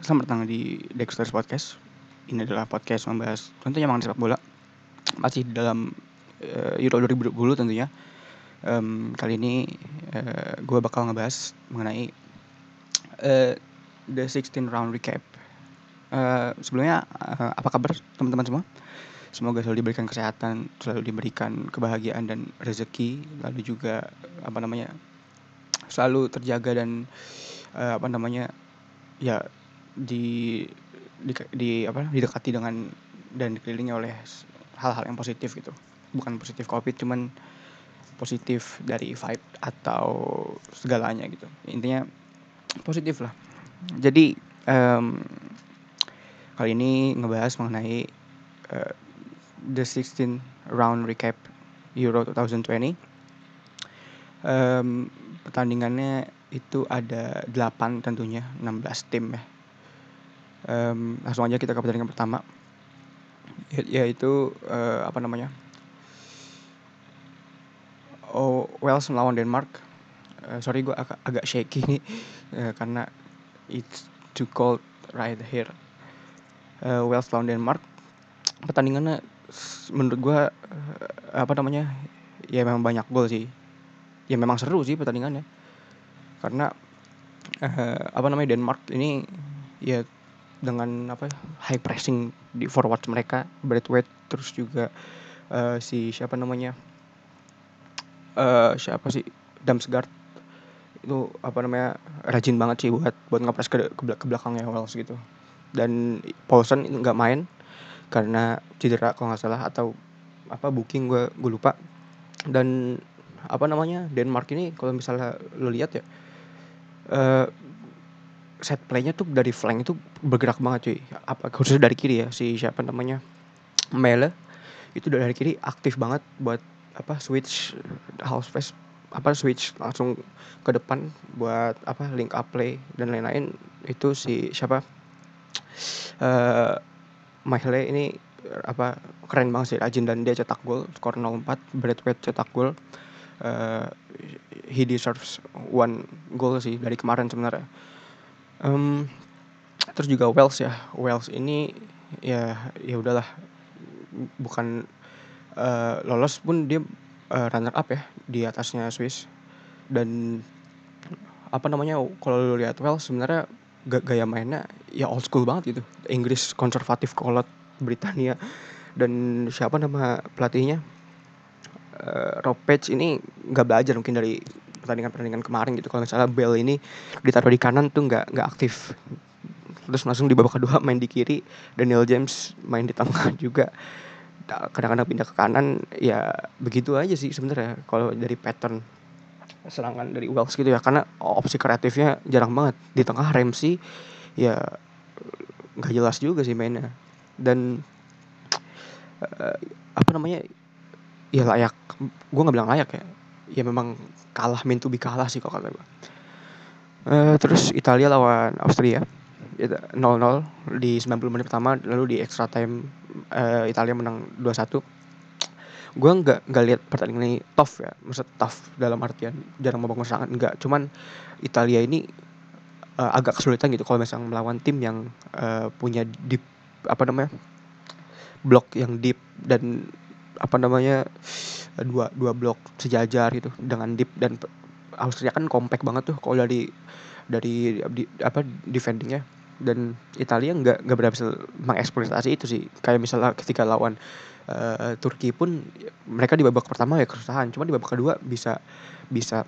selamat datang di Dexter's Podcast. Ini adalah podcast membahas tentunya mengenai sepak bola. Masih dalam uh, Euro 2020 tentunya. Um, kali ini uh, gue bakal ngebahas mengenai uh, the 16 round recap. Uh, sebelumnya uh, apa kabar teman-teman semua? Semoga selalu diberikan kesehatan, selalu diberikan kebahagiaan dan rezeki, lalu juga apa namanya selalu terjaga dan uh, apa namanya ya di di, di apa didekati dengan dan dikelilingi oleh hal-hal yang positif gitu. Bukan positif covid cuman positif dari vibe atau segalanya gitu. Intinya positif lah. Jadi um, kali ini ngebahas mengenai uh, the 16 round recap Euro 2020 um, pertandingannya itu ada 8 tentunya 16 tim ya. Um, langsung aja kita ke pertandingan pertama. Ya, yaitu uh, apa namanya? Oh Wales melawan Denmark. Uh, sorry gue agak, agak shaky nih. Uh, karena it's too cold right here. Uh, Wales lawan Denmark. Pertandingannya menurut gue uh, apa namanya? Ya memang banyak gol sih. Ya memang seru sih pertandingannya karena uh, apa namanya Denmark ini ya dengan apa high pressing di forward mereka Braithwaite terus juga uh, si siapa namanya uh, siapa sih Damsgaard itu apa namanya rajin banget sih buat buat ngepres ke, ke, ke belakangnya Wales gitu. Dan Paulson nggak main karena cedera kalau nggak salah atau apa booking gue gue lupa. Dan apa namanya Denmark ini kalau misalnya lo lihat ya set playnya tuh dari flank itu bergerak banget cuy. Apa khususnya dari kiri ya si siapa namanya? Mele. Itu dari kiri aktif banget buat apa switch house space apa switch langsung ke depan buat apa link up play dan lain-lain. Itu si siapa? Uh, Mahle ini apa keren banget sih. Rajin dan dia cetak gol skor 04 Bradway cetak gol uh, he deserves one goal sih dari kemarin sebenarnya. Um, terus juga Wales ya, Wales ini ya ya udahlah. Bukan uh, lolos pun dia uh, runner up ya di atasnya Swiss. Dan apa namanya kalau lu lihat Wales sebenarnya gaya mainnya ya old school banget gitu. Inggris konservatif kolot Britania. Dan siapa nama pelatihnya uh, Rob Page ini nggak belajar mungkin dari pertandingan-pertandingan kemarin gitu. Kalau misalnya Bell ini ditaruh di kanan tuh nggak nggak aktif. Terus langsung di babak kedua main di kiri Daniel James main di tengah juga. Kadang-kadang pindah ke kanan ya begitu aja sih sebenarnya kalau dari pattern serangan dari Wales gitu ya. Karena opsi kreatifnya jarang banget. Di tengah Ramsey ya nggak jelas juga sih mainnya. Dan uh, apa namanya ya layak gue nggak bilang layak ya. Ya memang kalah main to kalah sih kok kata gue uh, terus Italia lawan Austria. 0-0 di 90 menit pertama lalu di extra time uh, Italia menang 2-1 gue nggak nggak lihat pertandingan ini tough ya. Maksud tough dalam artian jarang membangun serangan enggak cuman Italia ini uh, agak kesulitan gitu kalau misalnya melawan tim yang uh, punya deep apa namanya blok yang deep dan apa namanya dua dua blok sejajar gitu dengan deep dan Austria kan compact banget tuh kalau dari dari di, apa defendingnya. Dan Italia nggak nggak berhasil mengeksploitasi itu sih. Kayak misalnya ketika lawan uh, Turki pun mereka di babak pertama ya kesusahan cuma di babak kedua bisa bisa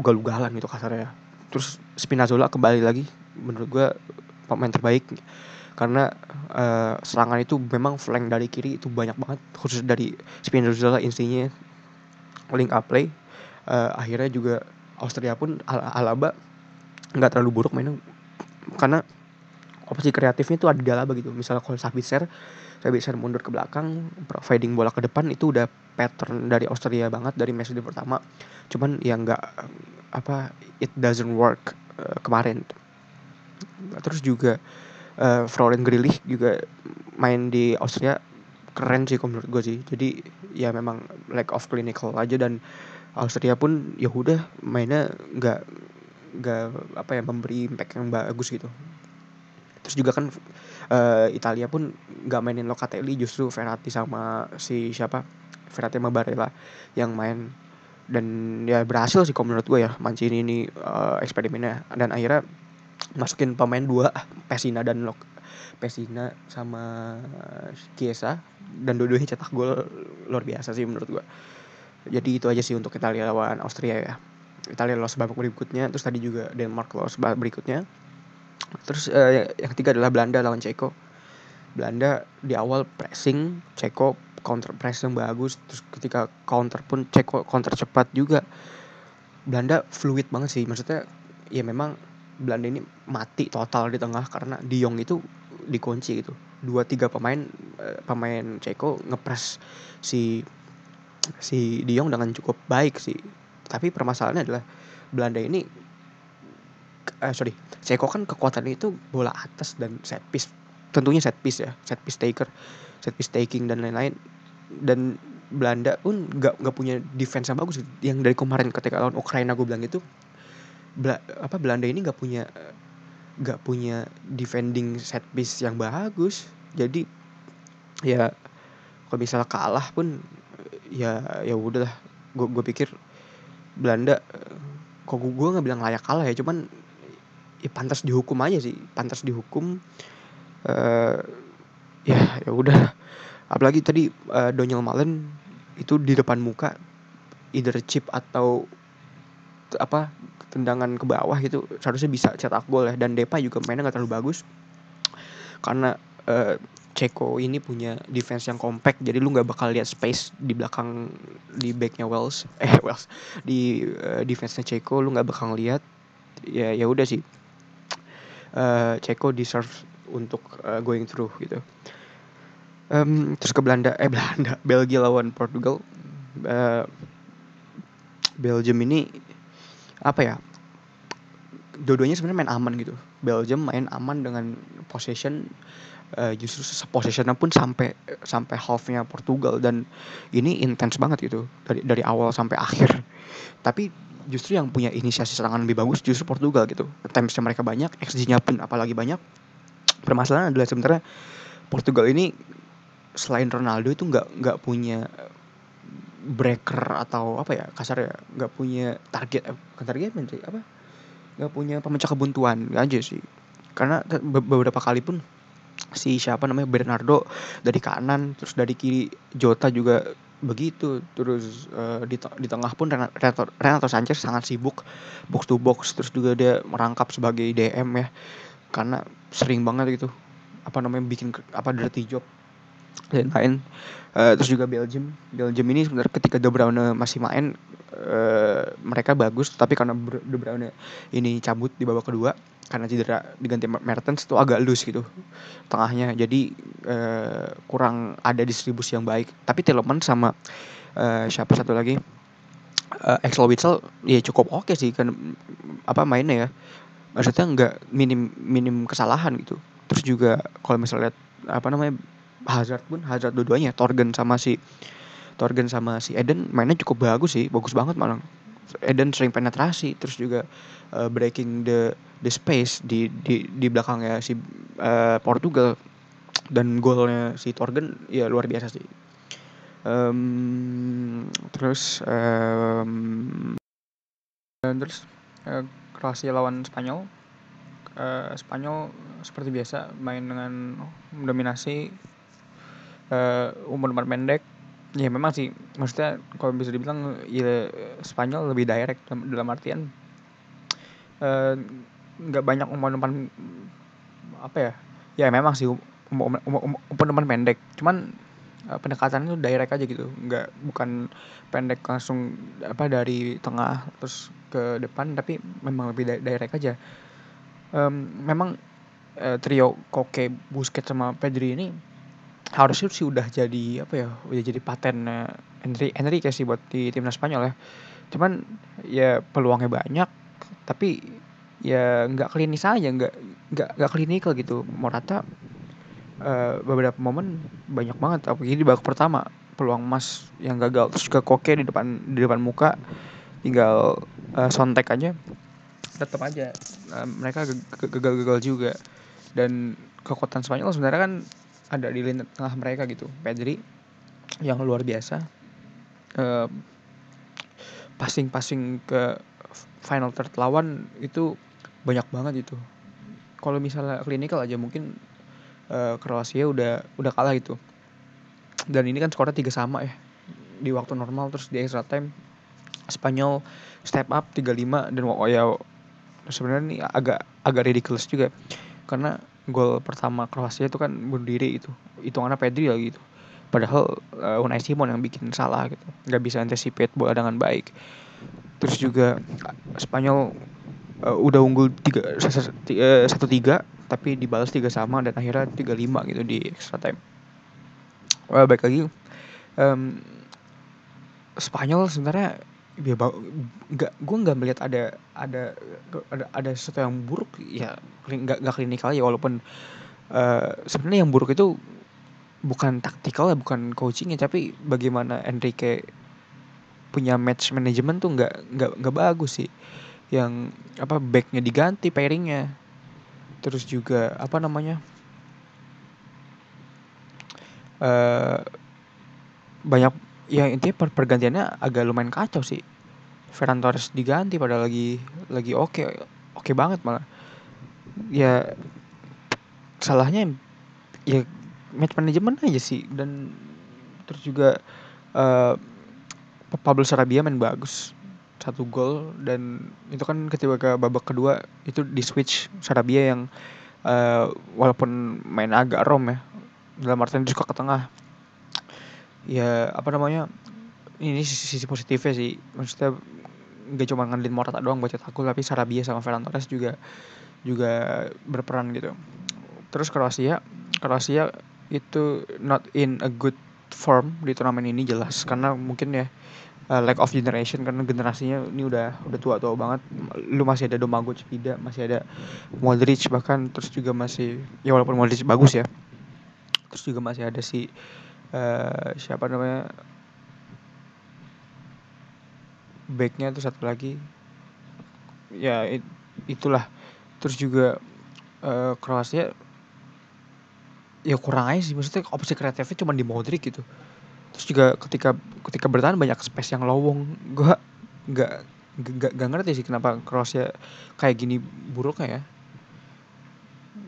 ugal-ugalan gitu kasarnya. Terus Spinazzola kembali lagi menurut gue pemain terbaik karena uh, serangan itu memang flank dari kiri itu banyak banget khusus dari Spinazzola instinya link up play uh, akhirnya juga Austria pun Al Alaba nggak terlalu buruk mainnya. Karena opsi kreatifnya itu ada di Alaba gitu. Misalnya kalau Sabitzer Sabitzer mundur ke belakang providing bola ke depan itu udah pattern dari Austria banget dari match pertama. Cuman ya nggak apa it doesn't work uh, kemarin. Terus juga uh, Florian Grilich juga main di Austria keren sih menurut gue sih. Jadi ya memang lack of clinical aja dan Austria pun ya udah mainnya nggak nggak apa ya memberi impact yang bagus gitu. Terus juga kan uh, Italia pun nggak mainin Locatelli justru Verratti sama si siapa? Verratti sama Barella yang main. Dan ya berhasil sih menurut gue ya Mancini ini uh, eksperimennya. Dan akhirnya masukin pemain dua Pesina dan Lok Pesina sama Chiesa dan dua-duanya cetak gol luar biasa sih menurut gue jadi itu aja sih untuk Italia lawan Austria ya. Italia lolos babak berikutnya terus tadi juga Denmark lolos babak berikutnya. Terus uh, yang ketiga adalah Belanda lawan Ceko. Belanda di awal pressing Ceko counter press yang bagus terus ketika counter pun Ceko counter cepat juga. Belanda fluid banget sih maksudnya ya memang Belanda ini mati total di tengah karena De Jong itu dikunci gitu. Dua tiga pemain uh, pemain Ceko ngepres si si De Jong dengan cukup baik sih. Tapi permasalahannya adalah Belanda ini uh, sorry Ceko kan kekuatannya itu bola atas dan set piece. Tentunya set piece ya set piece taker set piece taking dan lain-lain. Dan Belanda pun nggak nggak punya defense yang bagus. Yang dari kemarin ketika lawan Ukraina gue bilang itu Bela, apa Belanda ini nggak punya nggak punya defending set piece yang bagus. Jadi ya kalau misalnya kalah pun ya ya udahlah. Gue gue pikir Belanda kok gue nggak bilang layak kalah ya. Cuman ya pantas dihukum aja sih. Pantas dihukum uh, ya ya udah apalagi tadi uh, Daniel Malen itu di depan muka either chip atau apa tendangan ke bawah gitu seharusnya bisa cetak gol ya. Dan Depa juga mainnya nggak terlalu bagus. Karena uh, Ceko ini punya defense yang compact jadi lu nggak bakal lihat space di belakang di backnya Wells eh Wells di uh, defense-nya Ceko lu nggak bakal lihat ya ya udah sih. Uh, Ceko deserve untuk uh, going through gitu. Um, terus ke Belanda eh Belanda Belgia lawan Portugal. Uh, Belgium ini apa ya dua-duanya sebenarnya main aman gitu. Belgium main aman dengan possession uh, justru possessionnya pun sampai sampai halfnya Portugal dan ini intens banget gitu dari dari awal sampai akhir. Tapi justru yang punya inisiasi serangan lebih bagus justru Portugal gitu. Attemptsnya mereka banyak XG-nya pun apalagi banyak. Permasalahan adalah sebenarnya Portugal ini selain Ronaldo itu nggak nggak punya breaker atau apa ya kasar ya nggak punya target bukan target sih apa? Nggak punya pemecah kebuntuan aja sih. Karena beberapa kali pun si siapa namanya Bernardo dari kanan terus dari kiri Jota juga begitu. Terus uh, di, di tengah pun Renato, Renato Sanchez sangat sibuk box to box terus juga dia merangkap sebagai DM ya. Karena sering banget gitu apa namanya bikin apa dirty job dan lain. Uh, terus juga Belgium. Belgium ini sebenarnya ketika De Bruyne masih main uh, mereka bagus tapi karena De Bruyne ini cabut di babak kedua karena cedera diganti Mertens itu agak loose gitu tengahnya. Jadi uh, kurang ada distribusi yang baik. Tapi Tielemans sama uh, siapa satu lagi? Uh, Axel Witsel ya cukup oke okay sih kan apa mainnya ya. Maksudnya nggak minim minim kesalahan gitu. Terus juga kalau misalnya apa namanya Hazard pun Hazard dua-duanya Torgen sama si Torgen sama si Eden mainnya cukup bagus sih bagus banget malah. Eden sering penetrasi terus juga uh, breaking the the space di di di belakangnya si uh, Portugal. Dan golnya si Torgen ya luar biasa sih. Um, terus um, dan terus uh, Kroasia lawan Spanyol. Uh, Spanyol seperti biasa main dengan mendominasi uh, umur umur pendek ya memang sih maksudnya kalau bisa dibilang ya Spanyol lebih direct dalam, artian eh, nggak uh, banyak umpan-umpan apa ya ya memang sih umpan-umpan pendek. Cuman uh, pendekatan itu direct aja gitu nggak bukan pendek langsung apa dari tengah terus ke depan tapi memang lebih direct aja. Um, memang uh, trio Koke Busquets sama Pedri ini harusnya sih udah jadi apa ya udah jadi paten Henry Henry kayak sih buat di timnas Spanyol ya. Cuman ya peluangnya banyak tapi ya nggak klinis aja nggak nggak nggak klinikal gitu. Morata uh, beberapa momen banyak banget apalagi di babak pertama. Peluang emas yang gagal terus juga koke di depan di depan muka tinggal uh, sontek aja tetap aja. Uh, mereka gagal-gagal juga. Dan kekuatan Spanyol sebenarnya kan ada di lini tengah mereka gitu. Pedri yang luar biasa uh, passing-passing ke final third lawan itu banyak banget itu kalau misalnya klinikal aja mungkin uh, Kroasia udah udah kalah gitu. Dan ini kan skornya tiga sama ya di waktu normal terus di extra time Spanyol step up 35 dan oh ya sebenarnya ini agak agak ridiculous juga karena gol pertama Kroasia itu kan bunuh diri itu hitungannya Pedri lagi gitu. Padahal uh, Unai Simon yang bikin salah gitu. Nggak bisa anticipate bola dengan baik. Terus juga Spanyol uh, udah unggul tiga eh, satu tiga tapi dibalas tiga sama dan akhirnya tiga lima gitu di extra time. Well, baik lagi um, Spanyol sebenarnya ya nggak gue nggak melihat ada ada ada ada sesuatu yang buruk. Ya nggak nggak klinikal ya walaupun uh, sebenarnya yang buruk itu bukan taktikal ya bukan coachingnya tapi bagaimana Enrique punya match management tuh nggak nggak nggak bagus sih. Yang apa backnya diganti pairingnya. Terus juga apa namanya uh, banyak ya intinya per pergantiannya agak lumayan kacau sih Ferran Torres diganti pada lagi lagi oke okay, oke okay banget malah. Ya salahnya ya match management aja sih dan terus juga uh, Pablo Sarabia main bagus satu gol dan itu kan ketika ke babak kedua itu di switch Sarabia yang uh, walaupun main agak rom ya dalam artian dia ke tengah. Ya apa namanya ini sisi, sisi positifnya sih maksudnya gak cuma ngandelin Morata doang buat cetak gol tapi Sarabia sama Ferran Torres juga juga berperan gitu terus Kroasia Kroasia itu not in a good form di turnamen ini jelas karena mungkin ya uh, lack of generation karena generasinya ini udah udah tua-tua banget. Lu masih ada Domagoj tidak, masih ada Modric bahkan terus juga masih ya walaupun Modric bagus ya. Terus juga masih ada si uh, siapa namanya backnya tuh satu lagi. Ya it, itulah. Terus juga uh, Kroasia ya kurang aja sih. Maksudnya opsi kreatifnya cuma di Modric gitu. Terus juga ketika ketika bertahan banyak space yang lowong. Gue nggak nggak nggak ngerti sih kenapa Kroasia kayak gini buruknya ya.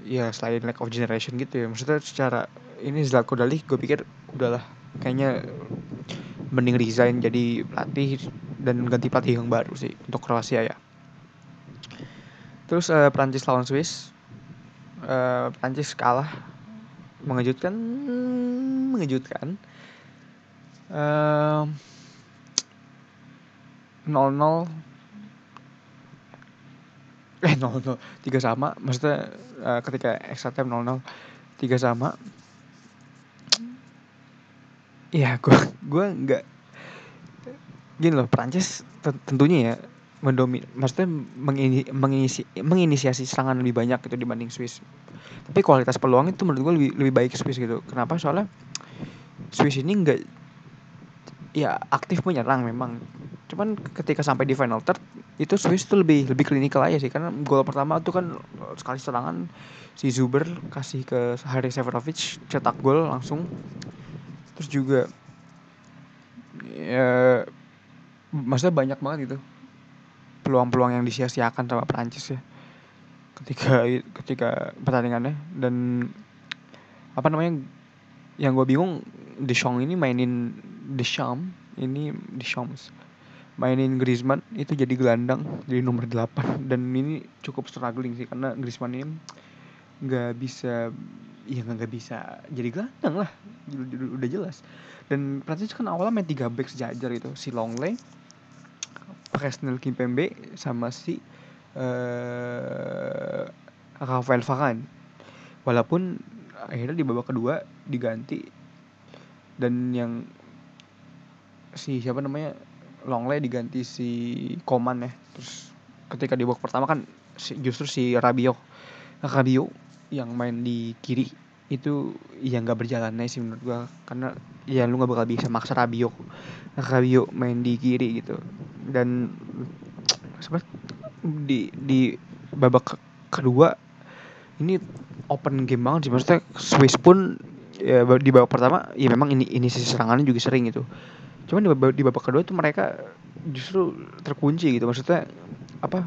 Ya selain lack of generation gitu ya. Maksudnya secara ini Zlatko Dali gue pikir udahlah. Kayaknya mending resign jadi pelatih dan ganti pelatih yang baru sih untuk Kroasia ya. Terus uh, Prancis lawan Swiss. Uh, Prancis kalah. Mengejutkan mengejutkan. Uh, 0-0 eh 0-0 tiga sama. Maksudnya uh, ketika extra time 0-0 tiga sama. Ya gue gue nggak gini loh Prancis tentunya ya mendomin maksudnya mengini, mengisi, menginisiasi serangan lebih banyak gitu dibanding Swiss. Tapi kualitas peluang itu menurut gue lebih lebih baik Swiss gitu. Kenapa? Soalnya Swiss ini enggak ya aktif menyerang memang. Cuman ketika sampai di final third itu Swiss itu lebih lebih klinikal aja sih. Karena gol pertama itu kan sekali serangan si Zuber kasih ke Hari Severovic cetak gol langsung. Terus juga ya maksudnya banyak banget gitu. Peluang-peluang yang disia-siakan sama Prancis ya. Ketika ketika pertandingannya. Dan apa namanya yang gue bingung Deschamps ini mainin Deschamps ini Deschamps mainin Griezmann itu jadi gelandang jadi nomor 8 dan ini cukup struggling sih karena Griezmann ini nggak bisa ya nggak bisa jadi gelandang lah. Udah jelas. Dan Prancis kan awalnya main tiga back sejajar itu si Longley Presnel Kimpembe sama si uh, Rafael Varane. Walaupun akhirnya di babak kedua diganti. Dan yang si siapa namanya Longley diganti si Koman ya. Terus ketika di babak pertama kan justru si Rabiot Rabiot yang main di kiri itu ya nggak berjalan sih menurut gua. Karena ya lu nggak bakal bisa maksa Rabiot. Rabiot main di kiri gitu. Dan sebenarnya di di babak kedua ini open game banget sih. Maksudnya Swiss pun ya, di babak pertama ya memang ini ini sisi serangannya juga sering gitu. Cuman di babak, di babak kedua tuh mereka justru terkunci gitu. Maksudnya apa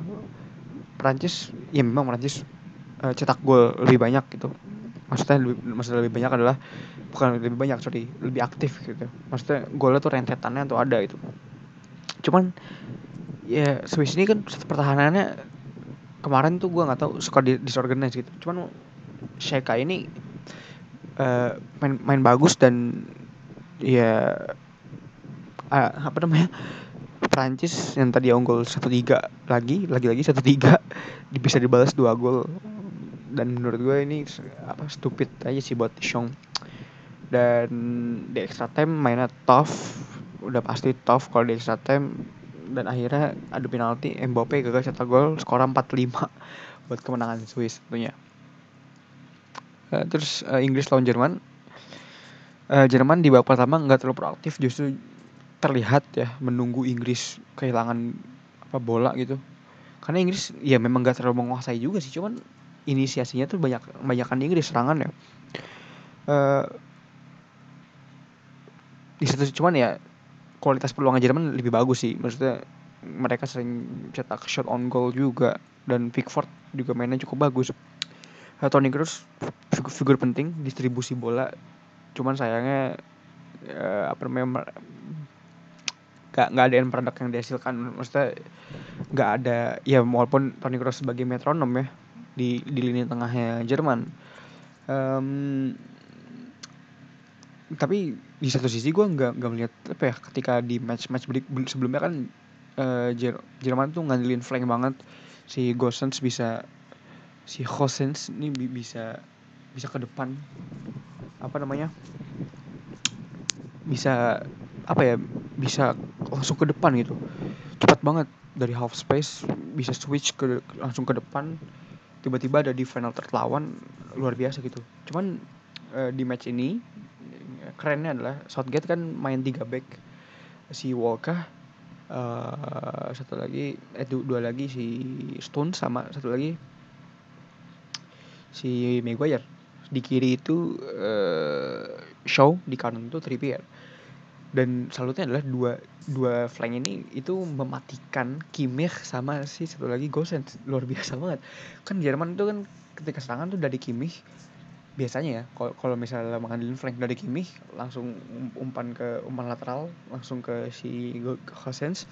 Prancis ya memang Prancis uh, cetak gol lebih banyak gitu maksudnya lebih maksudnya lebih banyak adalah bukan lebih banyak sorry lebih aktif gitu. Maksudnya golnya tuh rentetannya tuh ada itu cuman ya Swiss ini kan pertahanannya kemarin tuh gue nggak tahu suka disorganize gitu. Cuman Sheka ini uh, main main bagus dan ya uh, apa namanya Prancis yang tadi unggul satu tiga lagi lagi lagi satu tiga bisa dibalas dua gol dan menurut gue ini apa stupid aja sih buat Shong dan di extra time mainnya tough udah pasti tough kalau di extra time. Dan akhirnya adu penalti Mbappe gagal cetak gol skor 4-5 buat kemenangan Swiss tentunya. Uh, terus uh, Inggris lawan Jerman. Uh, Jerman di babak pertama nggak terlalu proaktif justru terlihat ya menunggu Inggris kehilangan apa bola gitu. Karena Inggris ya memang gak terlalu menguasai juga sih cuman inisiasinya tuh banyak banyakkan Inggris serangan ya. Uh, di situ cuman ya kualitas peluang Jerman lebih bagus sih. Maksudnya mereka sering cetak shot on goal juga dan Pickford juga mainnya cukup bagus. Uh, Toni Kroos figur, figur penting distribusi bola. Cuman sayangnya uh, apa namanya gak nggak ada end produk yang dihasilkan. Maksudnya nggak ada ya walaupun Toni Kroos sebagai metronom ya di di lini tengahnya Jerman. Um, tapi di satu sisi gue nggak nggak melihat apa ya ketika di match match sebelumnya kan uh, Jerman tuh ngandelin flank banget. Si Gosens bisa si Gosens ini bisa bisa ke depan. Apa namanya? Bisa apa ya bisa langsung ke depan gitu. Cepat banget dari half space bisa switch ke langsung ke depan tiba-tiba ada di final terlawan luar biasa gitu. Cuman uh, di match ini kerennya adalah Southgate kan main tiga back. Si Walker uh, satu lagi eh dua lagi si Stone sama satu lagi si Maguire. Di kiri itu uh, Shaw di kanan itu Trippier dan salutnya adalah dua dua flank ini itu mematikan Kimmich sama si satu lagi Gosens luar biasa banget. Kan Jerman itu kan ketika serangan tuh dari Kimmich biasanya ya kalau misalnya mengandelin flank dari Kimmich langsung um, umpan ke umpan lateral langsung ke si Gosens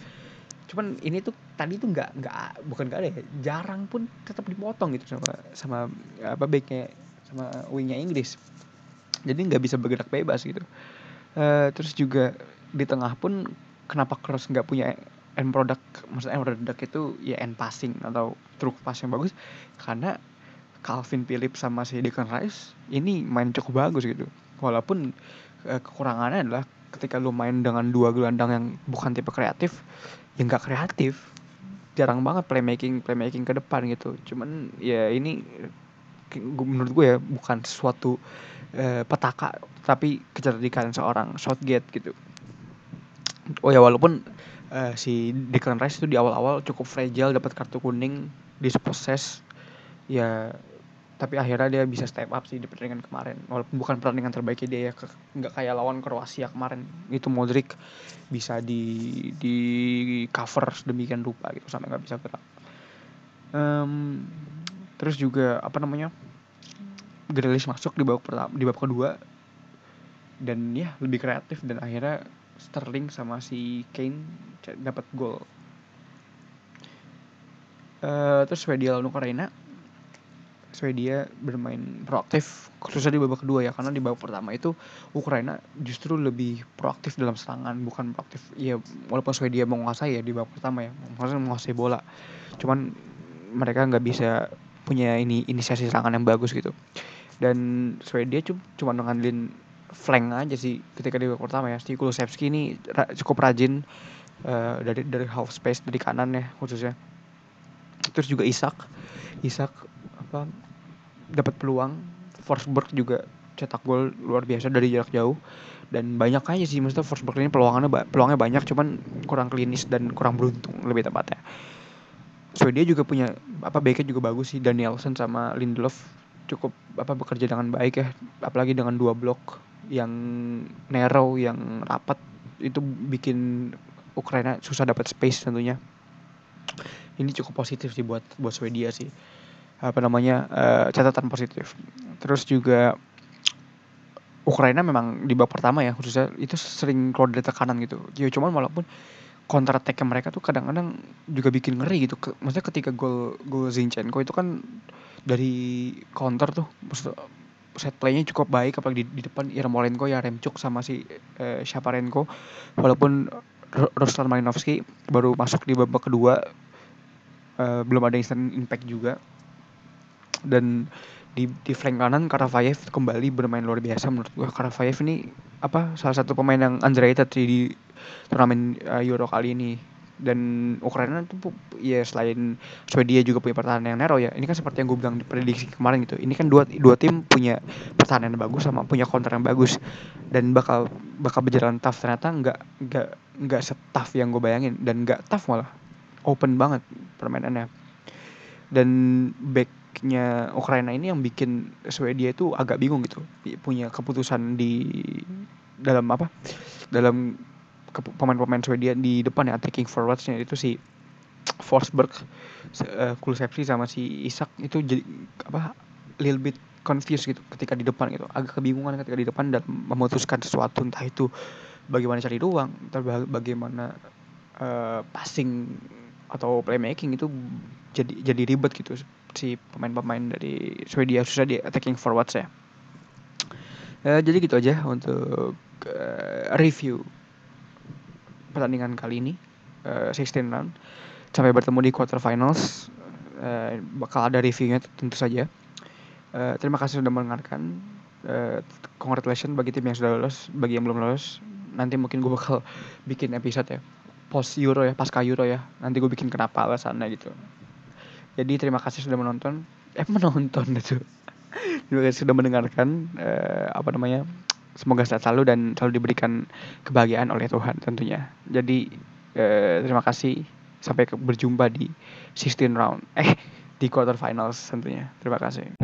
cuman ini tuh tadi tuh nggak nggak bukan nggak ada ya jarang pun tetap dipotong gitu sama sama apa backnya sama wingnya Inggris. Jadi nggak bisa bergerak bebas gitu uh, terus juga di tengah pun kenapa Kroos nggak punya end product? Maksudnya end product itu ya end passing atau truk pass yang bagus. Karena Calvin Phillips sama si Declan Rice ini main cukup bagus gitu. Walaupun uh, kekurangannya adalah ketika lu main dengan dua gelandang yang bukan tipe kreatif ya nggak kreatif. Jarang banget playmaking playmaking ke depan gitu. Cuman ya ini menurut gue ya bukan suatu uh, petaka tapi kecerdikan seorang Southgate gitu. Oh ya walaupun uh, si Declan Rice itu di awal-awal cukup fragile dapat kartu kuning dispossess ya tapi akhirnya dia bisa step up sih di pertandingan kemarin. Walaupun bukan pertandingan terbaiknya dia ya nggak kayak lawan Kroasia kemarin. Itu Modric bisa di di cover sedemikian rupa gitu sampai nggak bisa gerak. Um, terus juga apa namanya Grealish masuk di babak pertama di babak kedua. Dan ya lebih kreatif. Dan akhirnya Sterling sama si Kane dapat gol. Uh, terus Swedia lawan Ukraina. Swedia bermain proaktif khususnya di babak kedua ya. Karena di babak pertama itu Ukraina justru lebih proaktif dalam serangan. Bukan proaktif ya walaupun Swedia menguasai ya di babak pertama ya. Maksudnya menguasai bola. Cuman mereka nggak bisa punya ini inisiasi serangan yang bagus gitu. Dan Swedia cuma ngandelin flank aja sih ketika di babak pertama ya. Si Kulusevski ini ra cukup rajin uh, dari dari half space dari kanan ya khususnya. Terus juga Isak Isak apa dapat peluang. Forsberg juga cetak gol luar biasa dari jarak jauh. Dan banyak aja sih maksudnya Forsberg ini peluangnya peluangnya banyak cuman kurang klinis dan kurang beruntung lebih tepatnya Swedia juga punya apa backnya juga bagus sih. Danielson sama Lindelof cukup apa bekerja dengan baik ya. Apalagi dengan dua blok yang narrow yang rapat. Itu bikin Ukraina susah dapat space tentunya. Ini cukup positif sih buat buat Swedia sih. Apa namanya uh, catatan positif. Terus juga Ukraina memang di babak pertama ya khususnya. Itu sering keluar dari tekanan gitu. Ya cuman walaupun counter attack mereka tuh kadang-kadang juga bikin ngeri gitu. Maksudnya ketika gol gol Zinchenko itu kan dari counter tuh set playnya cukup baik apalagi di, di depan ya Remchuk sama si eh, Shaparenko walaupun Ruslan Malinovsky baru masuk di babak kedua uh, belum ada instant impact juga. Dan di di flank kanan Karavayev kembali bermain luar biasa menurut gue Karavayev ini apa salah satu pemain yang underrated di turnamen uh, Euro kali ini. Dan Ukraina itu ya selain Swedia juga punya pertahanan yang narrow ya. Ini kan seperti yang gue bilang di prediksi kemarin gitu. Ini kan dua dua tim punya pertahanan yang bagus sama punya counter yang bagus. Dan bakal bakal berjalan tough. Ternyata nggak nggak nggak setaf yang gue bayangin. Dan nggak tough malah. Open banget permainannya. Dan backnya Ukraina ini yang bikin Swedia itu agak bingung gitu. Punya keputusan di dalam apa? Dalam pemain-pemain Swedia di depan ya attacking forwardsnya. Itu si Forsberg, uh, Kulusevski sama si Isak. Itu jadi apa little bit confused gitu ketika di depan gitu. Agak kebingungan ketika di depan dan memutuskan sesuatu entah itu bagaimana cari ruang entah bagaimana uh, passing atau playmaking itu jadi jadi ribet gitu si pemain-pemain dari Swedia susah di attacking forwards ya. Uh, jadi gitu aja untuk uh, review pertandingan kali ini uh, 16 round sampai bertemu di quarterfinals uh, bakal ada reviewnya tentu saja. Uh, terima kasih sudah mendengarkan. Uh, congratulations bagi tim yang sudah lolos bagi yang belum lolos. Nanti mungkin gue bakal bikin episode ya post Euro ya pasca Euro ya. Nanti gue bikin kenapa alasannya gitu. Jadi terima kasih sudah menonton. Eh menonton itu. Terima kasih sudah mendengarkan uh, apa namanya semoga sehat selalu dan selalu diberikan kebahagiaan oleh Tuhan tentunya. Jadi eh, terima kasih sampai berjumpa di 16 round eh di quarter finals tentunya. Terima kasih.